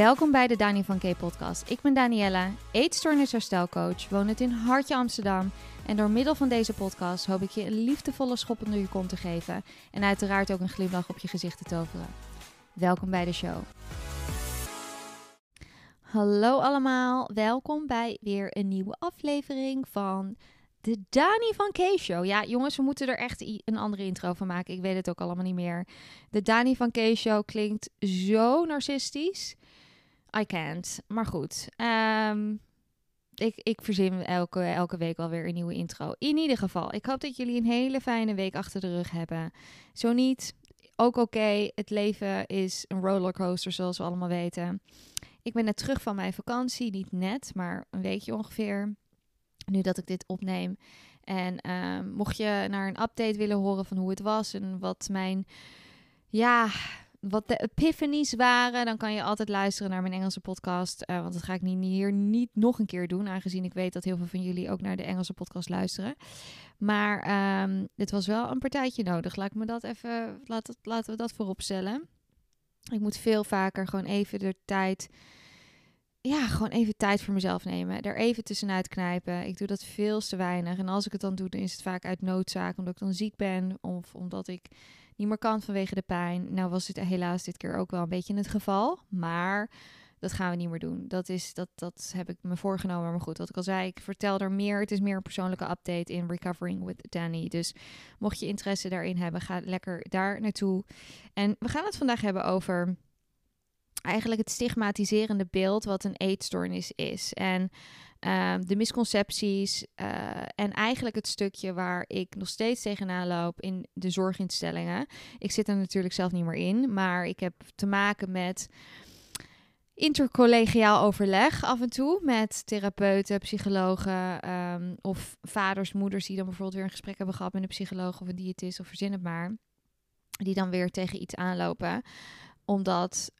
Welkom bij de Dani van K podcast. Ik ben Daniella, eetstoornisherstelcoach, woon het in Hartje Amsterdam. En door middel van deze podcast hoop ik je een liefdevolle schop onder je kont te geven. En uiteraard ook een glimlach op je gezicht te toveren. Welkom bij de show. Hallo allemaal, welkom bij weer een nieuwe aflevering van de Dani van K Show. Ja, jongens, we moeten er echt een andere intro van maken. Ik weet het ook allemaal niet meer. De Dani van K Show klinkt zo narcistisch. I can't. Maar goed. Ehm, ik, ik verzin elke, elke week alweer een nieuwe intro. In ieder geval, ik hoop dat jullie een hele fijne week achter de rug hebben. Zo niet, ook oké. Het leven is een rollercoaster, zoals we allemaal weten. Ik ben net terug van mijn vakantie. Niet net, maar een weekje ongeveer. Nu dat ik dit opneem. En ehm, mocht je naar een update willen horen van hoe het was en wat mijn ja, wat de epiphanies waren, dan kan je altijd luisteren naar mijn Engelse podcast. Uh, want dat ga ik hier niet nog een keer doen, aangezien ik weet dat heel veel van jullie ook naar de Engelse podcast luisteren. Maar um, dit was wel een partijtje nodig. Laat me dat even, laat, laten we dat voorop stellen. Ik moet veel vaker gewoon even de tijd ja, gewoon even tijd voor mezelf nemen. Er even tussenuit knijpen. Ik doe dat veel te weinig. En als ik het dan doe, dan is het vaak uit noodzaak. Omdat ik dan ziek ben. Of omdat ik niet meer kan vanwege de pijn. Nou was het helaas dit keer ook wel een beetje het geval. Maar dat gaan we niet meer doen. Dat, is, dat, dat heb ik me voorgenomen. Maar goed, wat ik al zei, ik vertel er meer. Het is meer een persoonlijke update in Recovering with Danny. Dus mocht je interesse daarin hebben, ga lekker daar naartoe. En we gaan het vandaag hebben over eigenlijk het stigmatiserende beeld wat een eetstoornis is. En Ehm, de misconcepties uh, en eigenlijk het stukje waar ik nog steeds tegenaan loop in de zorginstellingen. Ik zit er natuurlijk zelf niet meer in, maar ik heb te maken met intercollegiaal overleg af en toe met therapeuten, psychologen um, of vaders, moeders die dan bijvoorbeeld weer een gesprek hebben gehad met een psycholoog of een diëtist of verzin het maar. Die dan weer tegen iets aanlopen. Omdat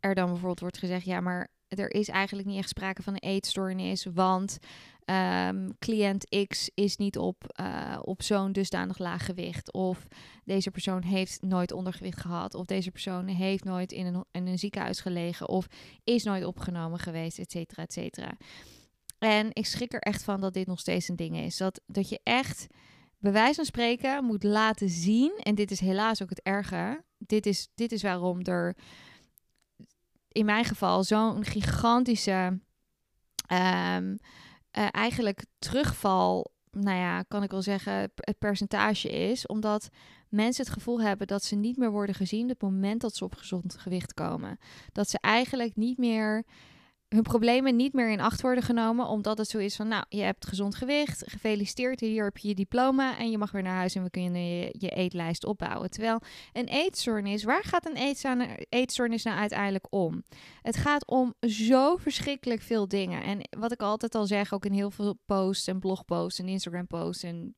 er dan bijvoorbeeld wordt gezegd, ja, maar er is eigenlijk niet echt sprake van een eetstoornis, want um, cliënt X is niet op, uh, op zo'n dusdanig laag gewicht. Of deze persoon heeft nooit ondergewicht gehad. Of deze persoon heeft nooit in een, in een ziekenhuis gelegen. Of is nooit opgenomen geweest, et cetera, et cetera. En ik schrik er echt van dat dit nog steeds een ding is. Dat, dat je echt, bij wijze van spreken, moet laten zien. En dit is helaas ook het erge. Dit is, dit is waarom er in mijn geval zo'n gigantische um, uh, eigenlijk terugval, nou ja, kan ik wel zeggen, het percentage is. Omdat mensen het gevoel hebben dat ze niet meer worden gezien op het moment dat ze op gezond gewicht komen. Dat ze eigenlijk niet meer hun problemen niet meer in acht worden genomen, omdat het zo is van, nou, je hebt gezond gewicht, gefeliciteerd, hier heb je je diploma en je mag weer naar huis en we kunnen je, je eetlijst opbouwen. Terwijl een eetstoornis, waar gaat een eetstoornis nou uiteindelijk om? Het gaat om zo verschrikkelijk veel dingen. En wat ik altijd al zeg, ook in heel veel posts en blogposts en Instagram posts en,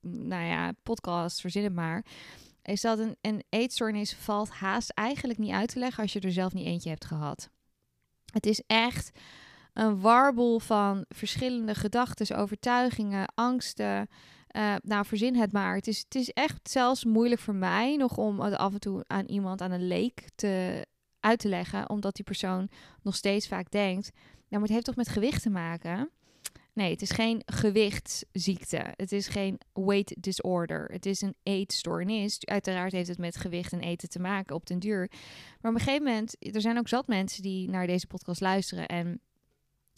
nou ja, podcasts, verzin het maar is dat een, een eetstoornis valt haast eigenlijk niet uit te leggen als je er zelf niet eentje hebt gehad. Het is echt een warboel van verschillende gedachten, overtuigingen, angsten. Uh, nou, verzin het maar. Het is, het is echt zelfs moeilijk voor mij nog om het af en toe aan iemand, aan een leek, te, uit te leggen. Omdat die persoon nog steeds vaak denkt, nou, maar het heeft toch met gewicht te maken? Nee, het is geen gewichtsziekte. Het is geen weight disorder. Het is een eetstoornis. Uiteraard heeft het met gewicht en eten te maken op den duur. Maar op een gegeven moment, er zijn ook zat mensen die naar deze podcast luisteren en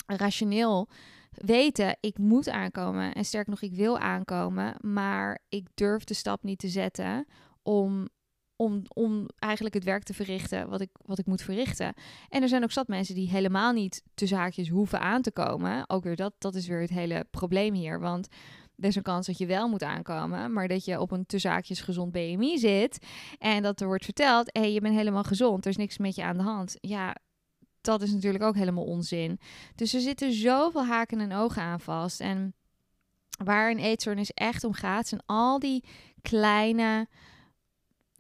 rationeel weten, ik moet aankomen. En sterk nog, ik wil aankomen. Maar ik durf de stap niet te zetten om om, om eigenlijk het werk te verrichten wat ik, wat ik moet verrichten. En er zijn ook zat mensen die helemaal niet te zaakjes hoeven aan te komen. Ook weer dat, dat is weer het hele probleem hier. Want er is een kans dat je wel moet aankomen, maar dat je op een te zaakjes gezond BMI zit. En dat er wordt verteld, hé, hey, je bent helemaal gezond, er is niks met je aan de hand. Ja, dat is natuurlijk ook helemaal onzin. Dus er zitten zoveel haken en ogen aan vast. En waar een eetstoornis echt om gaat, zijn al die kleine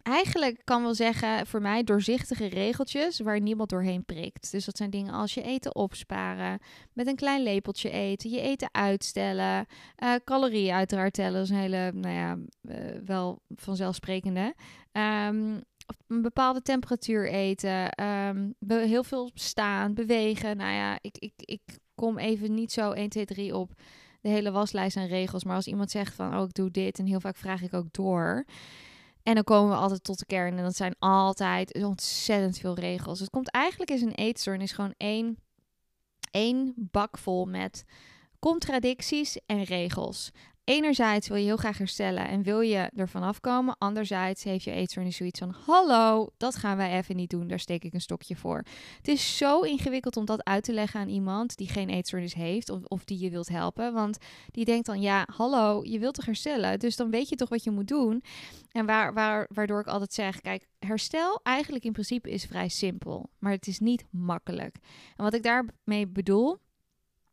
eigenlijk kan wel zeggen voor mij doorzichtige regeltjes waar niemand doorheen prikt. Dus dat zijn dingen als je eten opsparen, met een klein lepeltje eten, je eten uitstellen, uh, calorieën uiteraard tellen. Dat is een hele, nou ja, uh, wel vanzelfsprekende. Um, op een bepaalde temperatuur eten. ehm, heel veel staan, bewegen. Nou ja, ik, ik, ik kom even niet zo 1, 2, 3 op de hele waslijst aan regels. Maar als iemand zegt van, oh, ik doe dit. En heel vaak vraag ik ook door. En dan komen we altijd tot de kern. En dat zijn altijd ontzettend veel regels. Het komt eigenlijk is een eetstoornis gewoon één, één bak vol met contradicties en regels. Enerzijds wil je heel graag herstellen en wil je ervan afkomen. Anderzijds heeft je eetstoornis zoiets van: hallo, dat gaan wij even niet doen. Daar steek ik een stokje voor. Het is zo ingewikkeld om dat uit te leggen aan iemand die geen eetstoornis heeft of, of die je wilt helpen. Want die denkt dan: ja, hallo, je wilt toch herstellen? Dus dan weet je toch wat je moet doen. En waar, waar, waardoor ik altijd zeg: kijk, herstel eigenlijk in principe is vrij simpel, maar het is niet makkelijk. En wat ik daarmee bedoel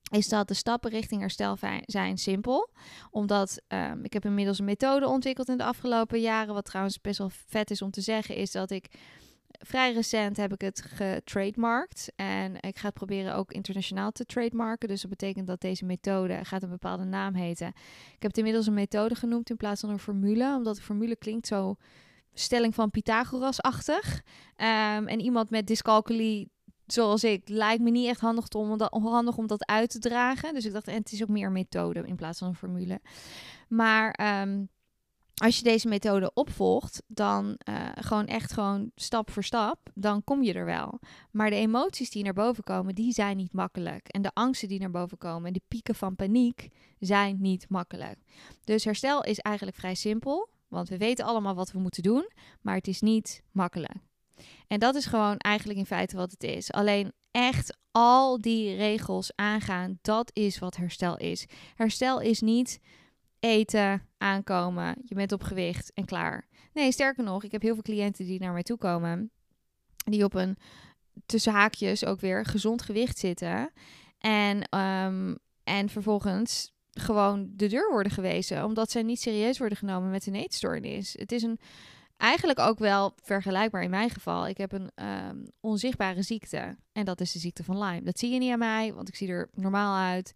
is dat de stappen richting herstel zijn simpel. Omdat ehm, ik heb inmiddels een methode ontwikkeld in de afgelopen jaren. Wat trouwens best wel vet is om te zeggen, is dat ik vrij recent heb ik het getrademarkt. En ik ga het proberen ook internationaal te trademarken. Dus dat betekent dat deze methode gaat een bepaalde naam heten. Ik heb het inmiddels een methode genoemd in plaats van een formule. Omdat de formule klinkt zo stelling van Pythagoras-achtig. Ehm, en iemand met dyscalculie zoals ik, lijkt me niet echt handig om, dat, handig om dat uit te dragen. Dus ik dacht, het is ook meer methode in plaats van een formule. Maar ehm, als je deze methode opvolgt, dan eh, gewoon echt gewoon stap voor stap, dan kom je er wel. Maar de emoties die naar boven komen, die zijn niet makkelijk. En de angsten die naar boven komen en de pieken van paniek zijn niet makkelijk. Dus herstel is eigenlijk vrij simpel, want we weten allemaal wat we moeten doen, maar het is niet makkelijk. En dat is gewoon eigenlijk in feite wat het is. Alleen echt al die regels aangaan, dat is wat herstel is. Herstel is niet eten, aankomen, je bent op gewicht en klaar. Nee, sterker nog, ik heb heel veel cliënten die naar mij toe komen, die op een tussen haakjes ook weer gezond gewicht zitten. En, ehm, en vervolgens gewoon de deur worden gewezen, omdat zij niet serieus worden genomen met een eetstoornis. Het is een eigenlijk ook wel vergelijkbaar in mijn geval. Ik heb een ehm, onzichtbare ziekte. En dat is de ziekte van Lyme. Dat zie je niet aan mij, want ik zie er normaal uit.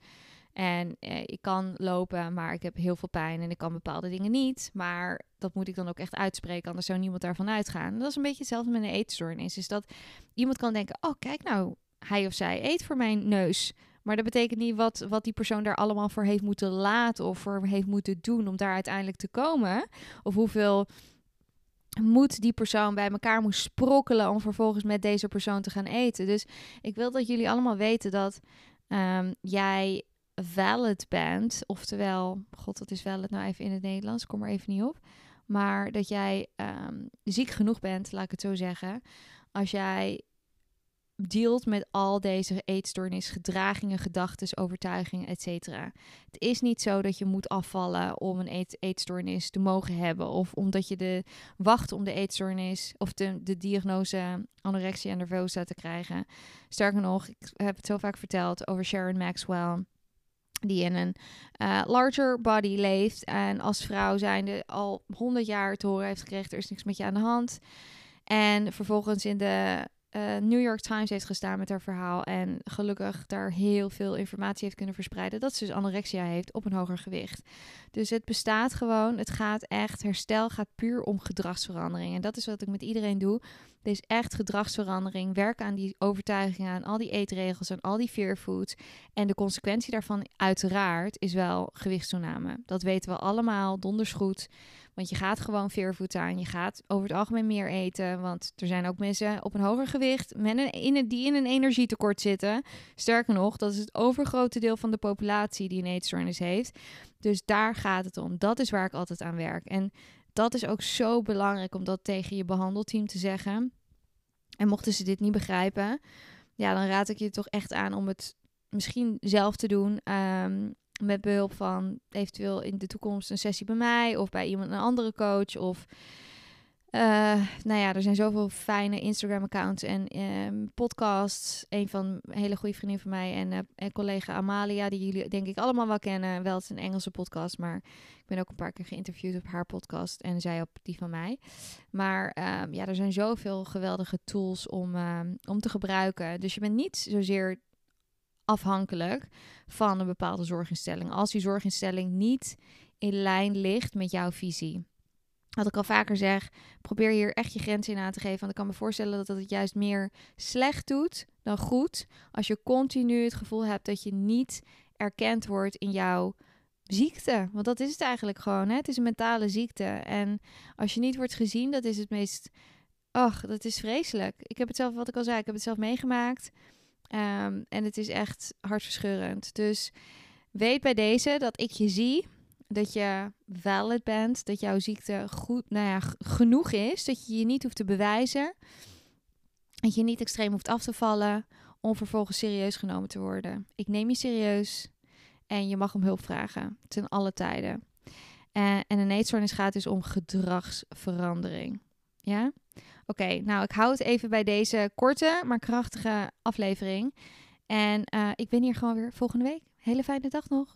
En eh, ik kan lopen, maar ik heb heel veel pijn en ik kan bepaalde dingen niet. Maar dat moet ik dan ook echt uitspreken, anders zou niemand daarvan uitgaan. Dat is een beetje hetzelfde met een eetstoornis. Is dat iemand kan denken, oh kijk nou, hij of zij eet voor mijn neus. Maar dat betekent niet wat, wat die persoon daar allemaal voor heeft moeten laten of voor heeft moeten doen om daar uiteindelijk te komen. Of hoeveel moet die persoon bij elkaar moest sprokkelen om vervolgens met deze persoon te gaan eten. Dus ik wil dat jullie allemaal weten dat um, jij valid bent. Oftewel, god, wat is valid nou even in het Nederlands? Kom er even niet op. Maar dat jij um, ziek genoeg bent, laat ik het zo zeggen. Als jij dealt met al deze eetstoornis, gedragingen, gedachten, overtuigingen, etc. Het is niet zo dat je moet afvallen om een eet eetstoornis te mogen hebben. Of omdat je de wacht om de eetstoornis of de, de diagnose anorexia nervosa te krijgen. Sterker nog, ik heb het zo vaak verteld over Sharon Maxwell die in een uh, larger body leeft en als vrouw zijnde al 100 jaar te horen heeft gekregen, er is niks met je aan de hand. En vervolgens in de uh, New York Times heeft gestaan met haar verhaal. En gelukkig daar heel veel informatie heeft kunnen verspreiden. Dat ze dus anorexia heeft op een hoger gewicht. Dus het bestaat gewoon. Het gaat echt. Herstel gaat puur om gedragsverandering. En dat is wat ik met iedereen doe. Is echt gedragsverandering. Werk aan die overtuigingen, aan al die eetregels, en al die fear foods. En de consequentie daarvan, uiteraard, is wel gewichtstoename. Dat weten we allemaal donders goed. Want je gaat gewoon veervoet aan. Je gaat over het algemeen meer eten. Want er zijn ook mensen op een hoger gewicht met in die in een energietekort zitten. Sterker nog, dat is het overgrote deel van de populatie die een eetstoornis heeft. Dus daar gaat het om. Dat is waar ik altijd aan werk. En dat is ook zo belangrijk om dat tegen je behandelteam te zeggen. En mochten ze dit niet begrijpen, ja, dan raad ik je toch echt aan om het misschien zelf te doen. Um, met behulp van eventueel in de toekomst een sessie bij mij of bij iemand, een andere coach. Of uh, nou ja, er zijn zoveel fijne Instagram-accounts en um, podcasts. Een van een hele goede vriendin van mij en, uh, en collega Amalia, die jullie denk ik allemaal wel kennen. Wel, het is een Engelse podcast, maar ik ben ook een paar keer geïnterviewd op haar podcast en zij op die van mij. Maar um, ja, er zijn zoveel geweldige tools om, um, om te gebruiken. Dus je bent niet zozeer afhankelijk van een bepaalde zorginstelling. Als die zorginstelling niet in lijn ligt met jouw visie. Wat ik al vaker zeg, probeer hier echt je grenzen in aan te geven. Want ik kan me voorstellen dat het juist meer slecht doet dan goed. Als je continu het gevoel hebt dat je niet erkend wordt in jouw ziekte. Want dat is het eigenlijk gewoon. Hè? Het is een mentale ziekte. En als je niet wordt gezien, dat is het meest. Ach, dat is vreselijk. Ik heb het zelf, wat ik al zei, ik heb het zelf meegemaakt. Ehm, en het is echt hartverscheurend. Dus weet bij deze dat ik je zie dat je valid bent, dat jouw ziekte goed, nou ja, genoeg is, dat je je niet hoeft te bewijzen, dat je niet extreem hoeft af te vallen om vervolgens serieus genomen te worden. Ik neem je serieus en je mag om hulp vragen, ten alle tijden. Uh, en een eetstoornis gaat dus om gedragsverandering. Ja? Oké, nou ik hou het even bij deze korte, maar krachtige aflevering. En uh, ik ben hier gewoon weer volgende week. Hele fijne dag nog.